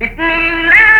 بسم الله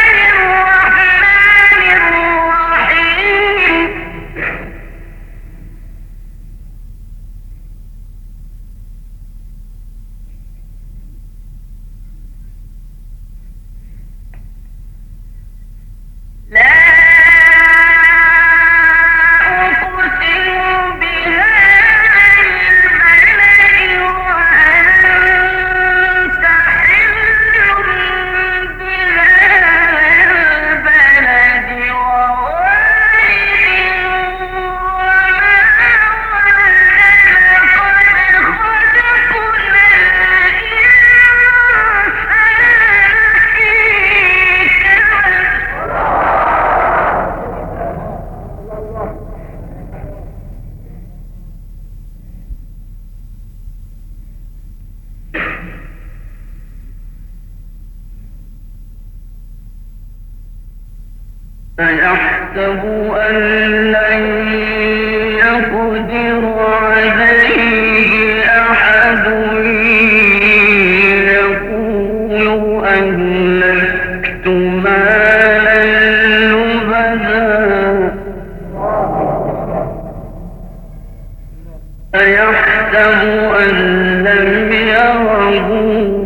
أيحسب أن لم يره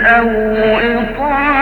أو إطعام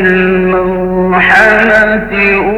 الموحمة أولى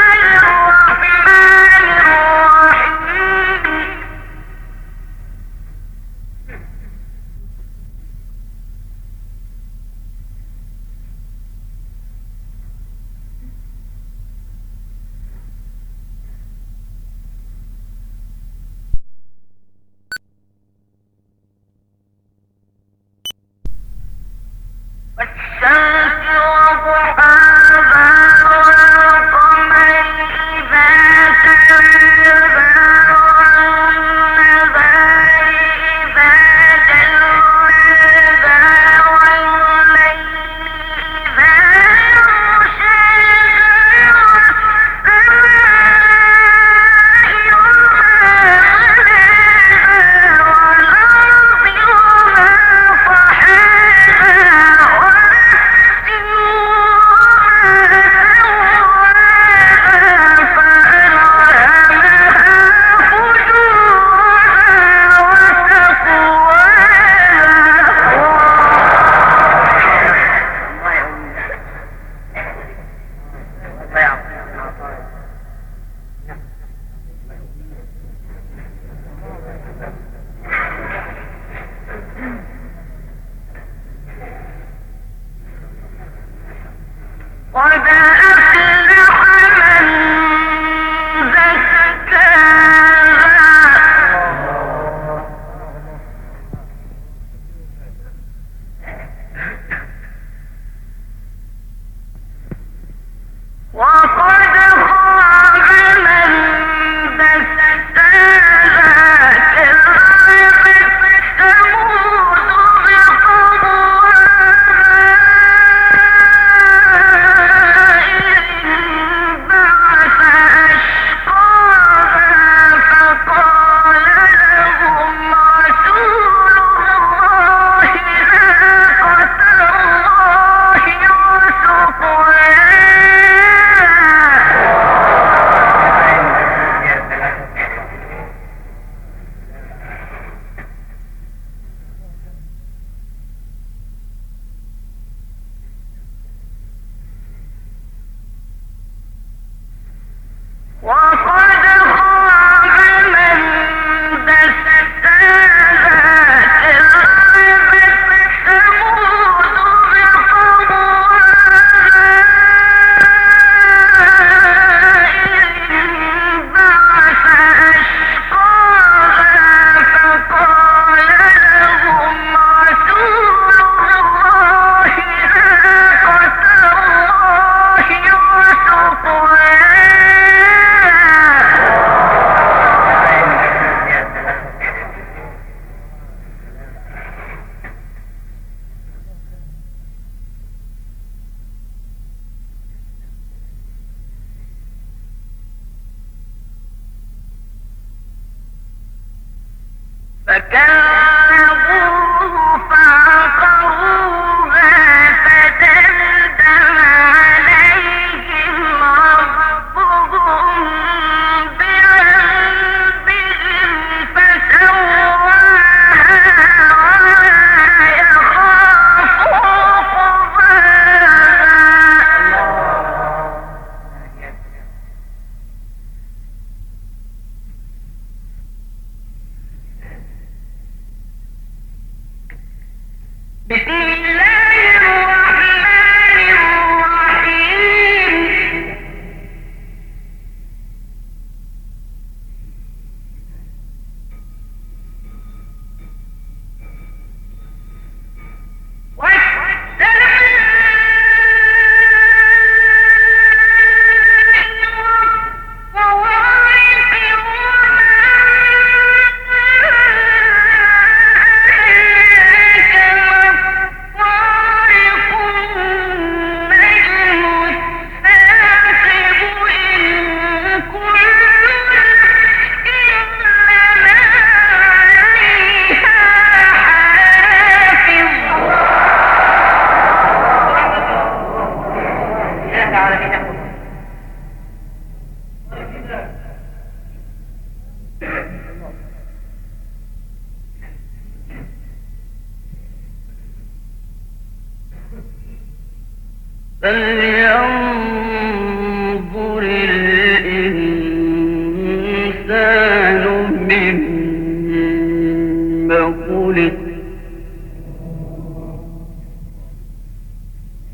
ولد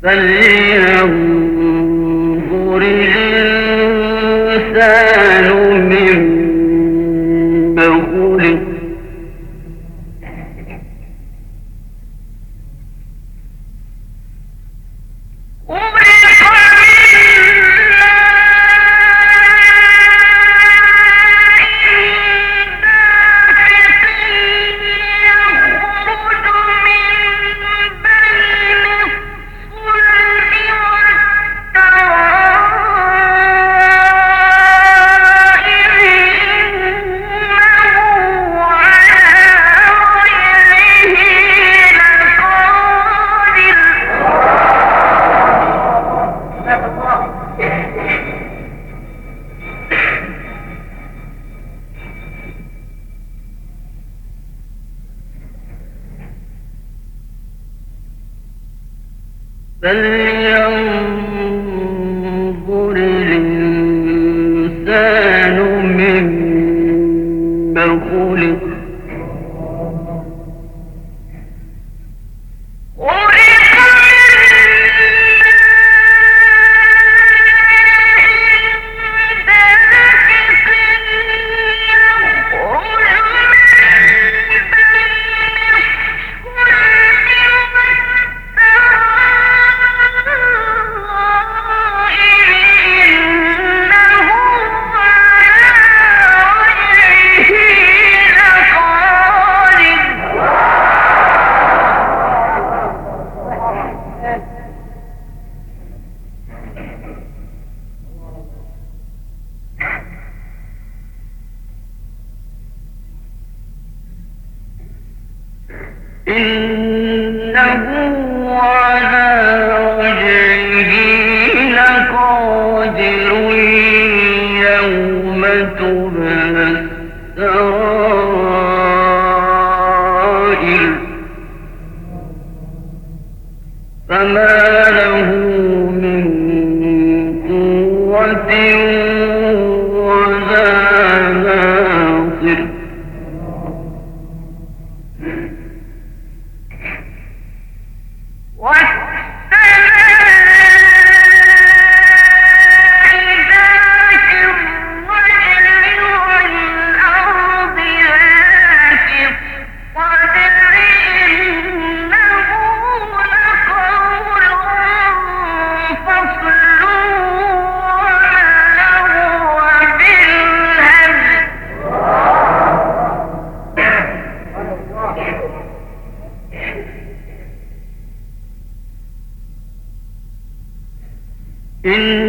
فليه فما له من قوة عليه